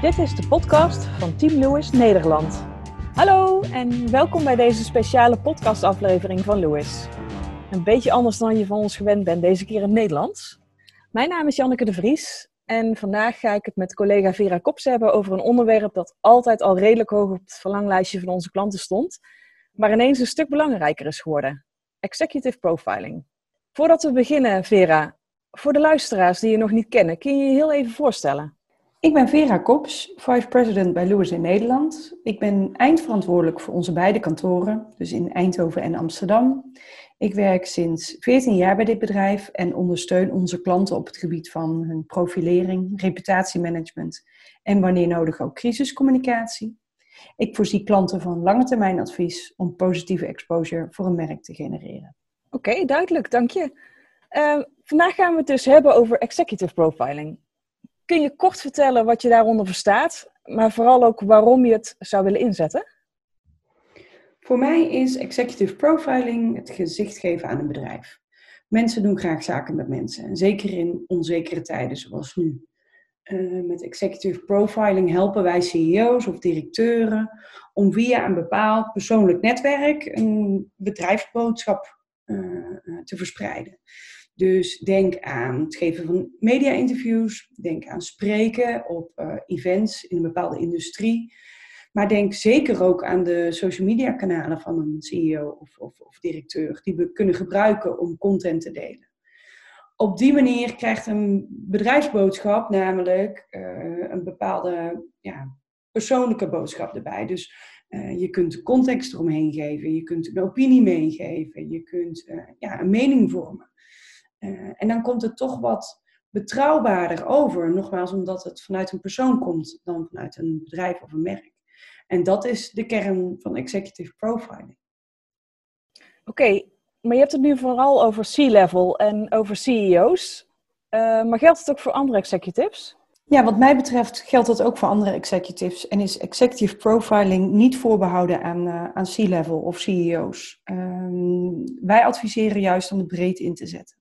Dit is de podcast van Team Lewis Nederland. Hallo en welkom bij deze speciale podcastaflevering van Lewis. Een beetje anders dan je van ons gewend bent, deze keer in Nederlands. Mijn naam is Janneke de Vries en vandaag ga ik het met collega Vera Kops hebben over een onderwerp dat altijd al redelijk hoog op het verlanglijstje van onze klanten stond, maar ineens een stuk belangrijker is geworden: executive profiling. Voordat we beginnen, Vera, voor de luisteraars die je nog niet kennen, kun je je heel even voorstellen? Ik ben Vera Kops, Vice President bij Lewis in Nederland. Ik ben eindverantwoordelijk voor onze beide kantoren, dus in Eindhoven en Amsterdam. Ik werk sinds 14 jaar bij dit bedrijf en ondersteun onze klanten op het gebied van hun profilering, reputatiemanagement en wanneer nodig ook crisiscommunicatie. Ik voorzie klanten van lange advies om positieve exposure voor een merk te genereren. Oké, duidelijk, dank je. Uh, vandaag gaan we het dus hebben over executive profiling. Kun je kort vertellen wat je daaronder verstaat, maar vooral ook waarom je het zou willen inzetten? Voor mij is executive profiling het gezicht geven aan een bedrijf. Mensen doen graag zaken met mensen, en zeker in onzekere tijden zoals nu. Uh, met executive profiling helpen wij CEO's of directeuren om via een bepaald persoonlijk netwerk een bedrijfsboodschap uh, te verspreiden. Dus denk aan het geven van media-interviews, denk aan spreken op uh, events in een bepaalde industrie. Maar denk zeker ook aan de social media kanalen van een CEO of, of, of directeur, die we kunnen gebruiken om content te delen. Op die manier krijgt een bedrijfsboodschap namelijk uh, een bepaalde ja, persoonlijke boodschap erbij. Dus uh, je kunt context eromheen geven, je kunt een opinie meegeven, je kunt ja, een mening vormen. Uh, en dan komt het toch wat betrouwbaarder over. Nogmaals, omdat het vanuit een persoon komt dan vanuit een bedrijf of een merk. En dat is de kern van executive profiling. Oké, maar je hebt het nu vooral over C-level en over CEO's. Uh, maar geldt het ook voor andere executives? Ja, wat mij betreft geldt dat ook voor andere executives. En is executive profiling niet voorbehouden aan, uh, aan C-level of CEO's. Uh, wij adviseren juist om het breed in te zetten.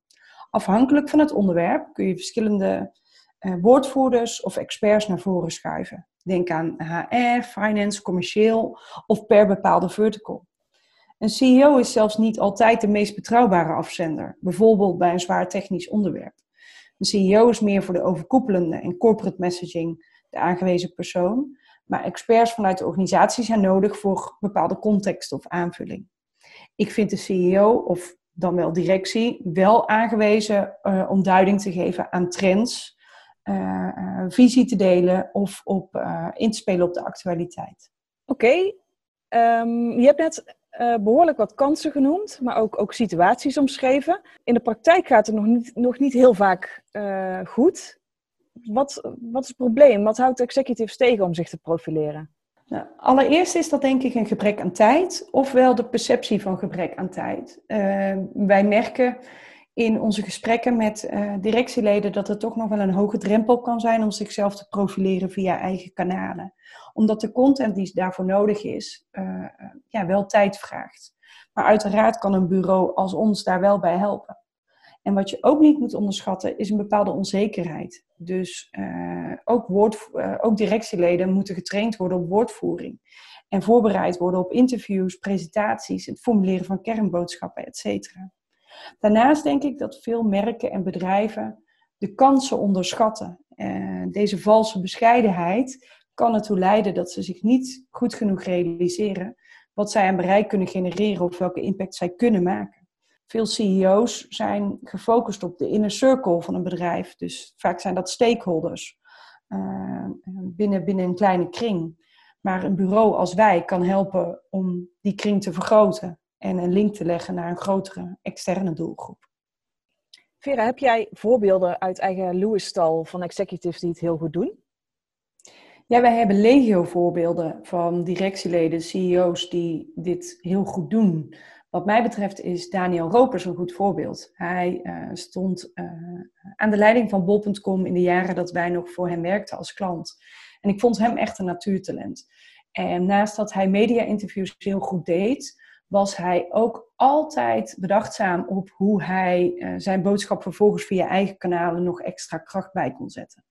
Afhankelijk van het onderwerp kun je verschillende uh, woordvoerders of experts naar voren schuiven. Denk aan HR, finance, commercieel of per bepaalde vertical. Een CEO is zelfs niet altijd de meest betrouwbare afzender, bijvoorbeeld bij een zwaar technisch onderwerp. Een CEO is meer voor de overkoepelende en corporate messaging de aangewezen persoon, maar experts vanuit de organisatie zijn nodig voor bepaalde context of aanvulling. Ik vind de CEO of dan wel directie, wel aangewezen uh, om duiding te geven aan trends, uh, uh, visie te delen of op, in te spelen op de actualiteit. Oké, um, je hebt net behoorlijk wat kansen genoemd, maar ook, ook situaties omschreven. In de praktijk gaat het nog niet, nog niet heel vaak goed. Wat, wat is het probleem? Wat houdt executives tegen om zich te profileren? Nou, allereerst is dat denk ik een gebrek aan tijd, ofwel de perceptie van gebrek aan tijd. Uh, wij merken in onze gesprekken met uh, directieleden dat het toch nog wel een hoge drempel kan zijn om zichzelf te profileren via eigen kanalen. Omdat de content die daarvoor nodig is, uh, ja, wel tijd vraagt. Maar uiteraard kan een bureau als ons daar wel bij helpen. En wat je ook niet moet onderschatten, is een bepaalde onzekerheid. Dus uh, ook, woord, uh, ook directieleden moeten getraind worden op woordvoering. En voorbereid worden op interviews, presentaties, het formuleren van kernboodschappen, etc. Daarnaast denk ik dat veel merken en bedrijven de kansen onderschatten. Uh, deze valse bescheidenheid kan ertoe leiden dat ze zich niet goed genoeg realiseren wat zij aan bereik kunnen genereren of welke impact zij kunnen maken veel CEO's zijn gefocust op de inner circle van een bedrijf. Dus vaak zijn dat stakeholders uh, binnen, binnen een kleine kring. Maar een bureau als wij kan helpen om die kring te vergroten en een link te leggen naar een grotere externe doelgroep. Vera, heb jij voorbeelden uit eigen Lewis-stal van executives die het heel goed doen? Ja, wij hebben legio voorbeelden van directieleden, CEO's die dit heel goed doen. Wat mij betreft is Daniel Ropers een goed voorbeeld. Hij uh, stond uh, aan de leiding van bol.com in de jaren dat wij nog voor hem werkten als klant. En ik vond hem echt een natuurtalent. En naast dat hij media-interviews heel goed deed, was hij ook altijd bedachtzaam op hoe hij uh, zijn boodschap vervolgens via eigen kanalen nog extra kracht bij kon zetten.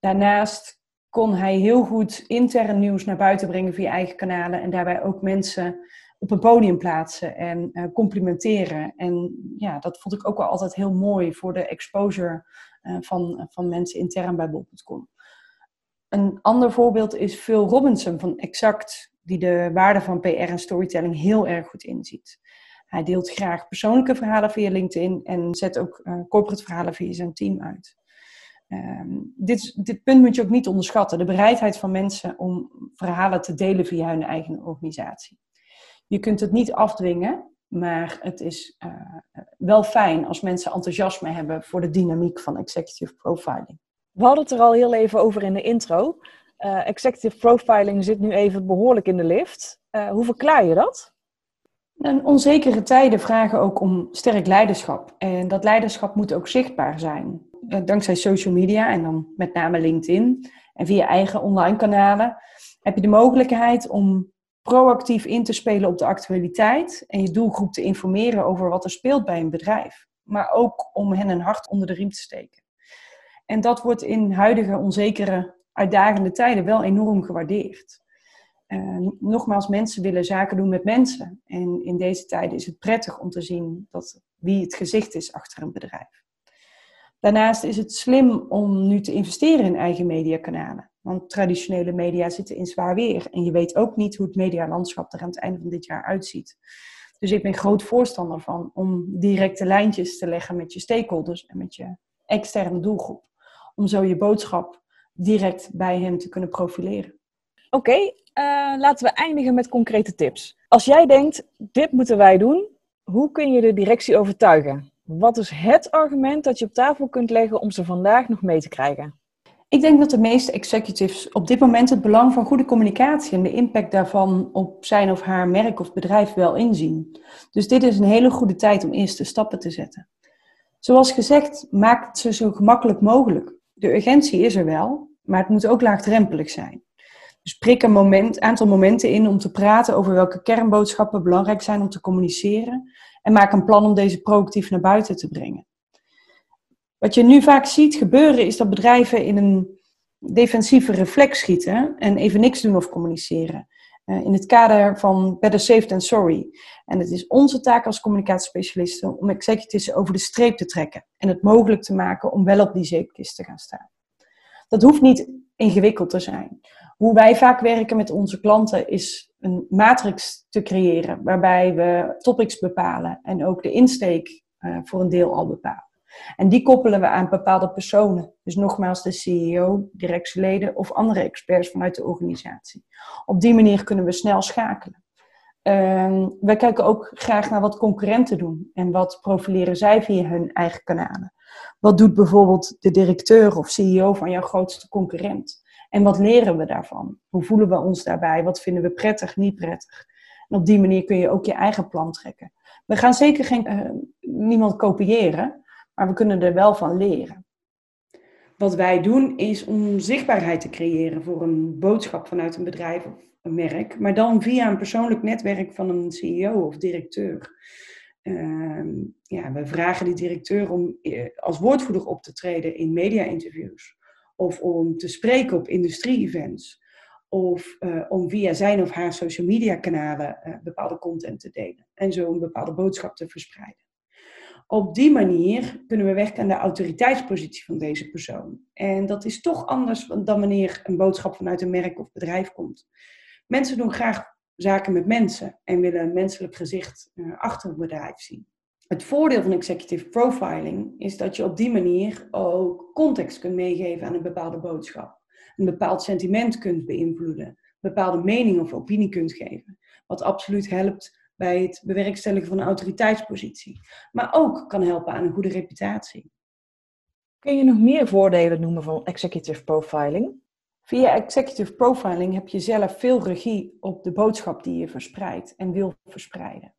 Daarnaast kon hij heel goed intern nieuws naar buiten brengen via eigen kanalen en daarbij ook mensen op een podium plaatsen en uh, complimenteren. En ja, dat vond ik ook wel altijd heel mooi voor de exposure uh, van, van mensen intern bij bol.com. Een ander voorbeeld is Phil Robinson van Exact, die de waarde van PR en storytelling heel erg goed inziet. Hij deelt graag persoonlijke verhalen via LinkedIn en zet ook uh, corporate verhalen via zijn team uit. Um, dit, dit punt moet je ook niet onderschatten, de bereidheid van mensen om verhalen te delen via hun eigen organisatie. Je kunt het niet afdwingen, maar het is uh, wel fijn als mensen enthousiasme hebben voor de dynamiek van executive profiling. We hadden het er al heel even over in de intro. Uh, executive profiling zit nu even behoorlijk in de lift. Uh, hoe verklaar je dat? En onzekere tijden vragen ook om sterk leiderschap. En dat leiderschap moet ook zichtbaar zijn. Dankzij social media en dan met name LinkedIn en via eigen online kanalen heb je de mogelijkheid om proactief in te spelen op de actualiteit en je doelgroep te informeren over wat er speelt bij een bedrijf. Maar ook om hen een hart onder de riem te steken. En dat wordt in huidige onzekere, uitdagende tijden wel enorm gewaardeerd. Uh, nogmaals, mensen willen zaken doen met mensen. En in deze tijden is het prettig om te zien dat wie het gezicht is achter een bedrijf. Daarnaast is het slim om nu te investeren in eigen mediakanalen. Want traditionele media zitten in zwaar weer. En je weet ook niet hoe het medialandschap er aan het einde van dit jaar uitziet. Dus ik ben groot voorstander van om directe lijntjes te leggen met je stakeholders en met je externe doelgroep. Om zo je boodschap direct bij hen te kunnen profileren. Oké, uh, laten we eindigen met concrete tips. Als jij denkt, dit moeten wij doen, hoe kun je de directie overtuigen? Wat is het argument dat je op tafel kunt leggen om ze vandaag nog mee te krijgen? Ik denk dat de meeste executives op dit moment het belang van goede communicatie en de impact daarvan op zijn of haar merk of bedrijf wel inzien. Dus dit is een hele goede tijd om eerste stappen te zetten. Zoals gezegd, maak het ze zo gemakkelijk mogelijk. De urgentie is er wel, maar het moet ook laagdrempelig zijn. Dus prik een moment, aantal momenten in om te praten over welke kernboodschappen belangrijk zijn om te communiceren en maak een plan om deze proactief naar buiten te brengen. Wat je nu vaak ziet gebeuren is dat bedrijven in een defensieve reflex schieten en even niks doen of communiceren. Uh, in het kader van better safe than sorry. En het is onze taak als communicatiespecialisten om executives over de streep te trekken en het mogelijk te maken om wel op die zeepkist te gaan staan. Dat hoeft niet ingewikkeld te zijn. Hoe wij vaak werken met onze klanten is een matrix te creëren waarbij we topics bepalen en ook de insteek uh, voor een deel al bepalen. En die koppelen we aan bepaalde personen. Dus nogmaals de CEO, directieleden of andere experts vanuit de organisatie. Op die manier kunnen we snel schakelen. Uh, wij kijken ook graag naar wat concurrenten doen en wat profileren zij via hun eigen kanalen. Wat doet bijvoorbeeld de directeur of CEO van jouw grootste concurrent? En wat leren we daarvan? Hoe voelen we ons daarbij? Wat vinden we prettig, niet prettig? En op die manier kun je ook je eigen plan trekken. We gaan zeker geen, uh, niemand kopiëren, maar we kunnen er wel van leren. Wat wij doen is om zichtbaarheid te creëren voor een boodschap vanuit een bedrijf of een merk, maar dan via een persoonlijk netwerk van een CEO of directeur. Uh, ja, we vragen die directeur om eh, als woordvoerder op te treden in media-interviews, of om te spreken op industrie-events, of uh, om via zijn of haar social media-kanalen uh, bepaalde content te delen en zo een bepaalde boodschap te verspreiden. Op die manier kunnen we werken aan de autoriteitspositie van deze persoon. En dat is toch anders dan wanneer een boodschap vanuit een merk of bedrijf komt. Mensen doen graag zaken met mensen en willen een menselijk gezicht uh, achter het bedrijf zien. Het voordeel van executive profiling is dat je op die manier ook context kunt meegeven aan een bepaalde boodschap. Een bepaald sentiment kunt beïnvloeden, een bepaalde mening of opinie kunt geven. Wat absoluut helpt bij het bewerkstelligen van een autoriteitspositie. Maar ook kan helpen aan een goede reputatie. Kun je nog meer voordelen noemen van executive profiling? Via executive profiling heb je zelf veel regie op de boodschap die je verspreidt en wil verspreiden.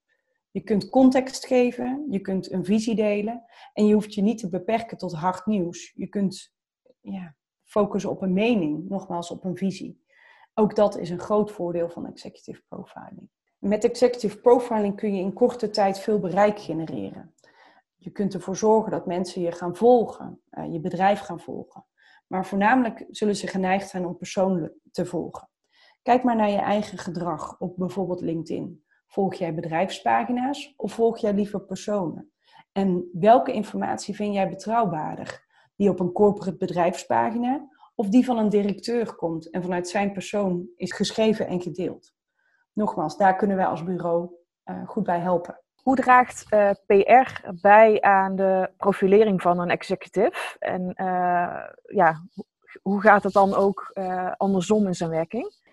Je kunt context geven, je kunt een visie delen en je hoeft je niet te beperken tot hard nieuws. Je kunt ja, focussen op een mening, nogmaals op een visie. Ook dat is een groot voordeel van executive profiling. Met executive profiling kun je in korte tijd veel bereik genereren. Je kunt ervoor zorgen dat mensen je gaan volgen, uh, je bedrijf gaan volgen. Maar voornamelijk zullen ze geneigd zijn om personen te volgen. Kijk maar naar je eigen gedrag op bijvoorbeeld LinkedIn. Volg jij bedrijfspagina's of volg jij liever personen? En welke informatie vind jij betrouwbaarder? Die op een corporate bedrijfspagina of die van een directeur komt en vanuit zijn persoon is geschreven en gedeeld? Nogmaals, daar kunnen wij als bureau uh, goed bij helpen. Hoe draagt eh, PR bij aan de profilering van een executive? En uh, ja, hoe gaat het dan ook andersom in zijn werking?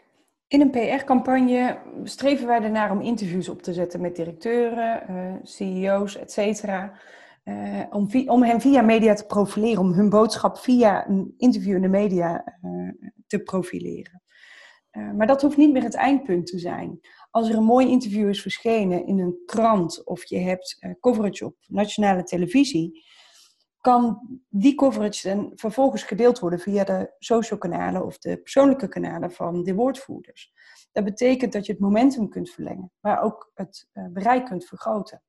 In een PR-campagne streven wij ernaar om interviews op te zetten met directeuren, uh, CEO's, et cetera. Uh, om, om, hen via media te profileren, om hun boodschap via een interview in de media uh, te profileren. maar dat hoeft niet meer het eindpunt te zijn. Als er een mooi interview is verschenen in een krant of je hebt coverage op nationale televisie, kan die coverage dan vervolgens gedeeld worden via de social kanalen of de persoonlijke kanalen van de woordvoerders. Dat betekent dat je het momentum kunt verlengen, maar ook het uh, bereik kunt vergroten.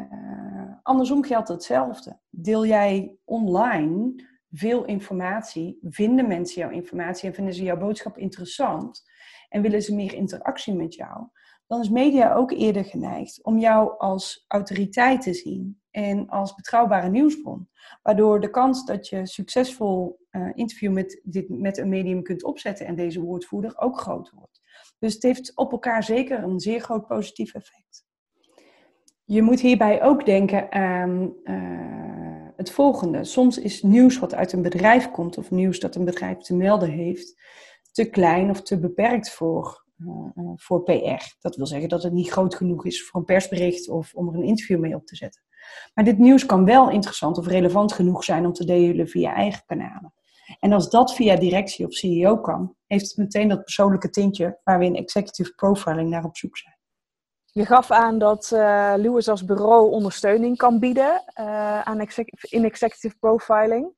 Uh, andersom geldt hetzelfde. Deel jij online veel informatie, vinden mensen jouw informatie en vinden ze jouw boodschap interessant en willen ze meer interactie met jou, dan is media ook eerder geneigd om jou als autoriteit te zien en als betrouwbare nieuwsbron. Waardoor de kans dat je succesvol uh, interview met, dit, met een medium kunt opzetten en deze woordvoerder ook groot wordt. Dus het heeft op elkaar zeker een zeer groot positief effect. Je moet hierbij ook denken aan uh, het volgende. Soms is nieuws wat uit een bedrijf komt of nieuws dat een bedrijf te melden heeft, te klein of te beperkt voor uh, voor PR. Dat wil zeggen dat het niet groot genoeg is voor een persbericht of om er een interview mee op te zetten. Maar dit nieuws kan wel interessant of relevant genoeg zijn om te delen via eigen kanalen. En als dat via directie of CEO kan, heeft het meteen dat persoonlijke tintje waar we in executive profiling naar op zoek zijn. Je gaf aan dat uh, Lewis als bureau ondersteuning kan bieden aan in executive profiling.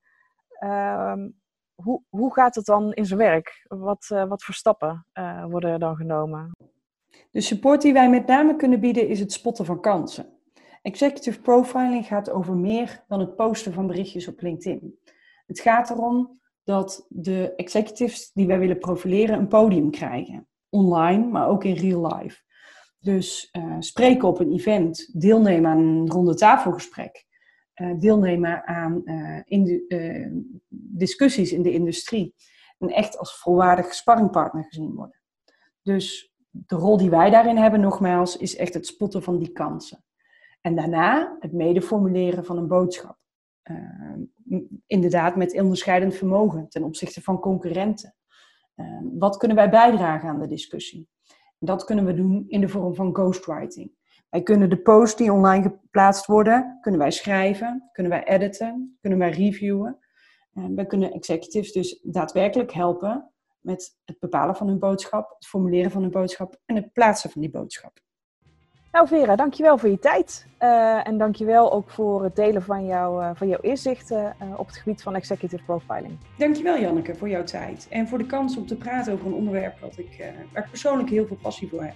Ehm, hoe, hoe gaat het dan in zijn werk? Wat, uh, wat voor stappen worden er dan genomen? De support die wij met name kunnen bieden is het spotten van kansen. Executive profiling gaat over meer dan het posten van berichtjes op LinkedIn. Het gaat erom dat de executives die wij willen profileren een podium krijgen. Online, maar ook in real life. Dus uh, spreken op een event, deelnemen aan een ronde tafelgesprek, deelnemen aan uh, in de, discussies in de industrie. En echt als volwaardig sparringpartner gezien worden. Dus de rol die wij daarin hebben, nogmaals, is echt het spotten van die kansen. En daarna het medeformuleren van een boodschap. Inderdaad, met onderscheidend vermogen ten opzichte van concurrenten. Wat kunnen wij bijdragen aan de discussie? Dat kunnen we doen in de vorm van ghostwriting. Wij kunnen de posts die online geplaatst worden, kunnen wij schrijven, kunnen wij editen, kunnen wij reviewen. Uh, wij kunnen executives dus daadwerkelijk helpen met het bepalen van hun boodschap, het formuleren van hun boodschap en het plaatsen van die boodschap. Nou Vera, dankjewel voor je tijd. Uh, en dankjewel ook voor het delen van, jou, uh, van jouw inzichten uh, op het gebied van executive profiling. Dankjewel Janneke voor jouw tijd. En voor de kans om te praten over een onderwerp wat ik, waar ik persoonlijk heel veel passie voor heb.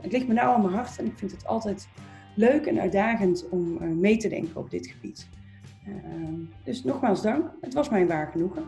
Het ligt me nauw aan mijn hart en ik vind het altijd leuk en uitdagend om mee te denken op dit gebied. dus nogmaals dank. Het was mijn waar genoegen.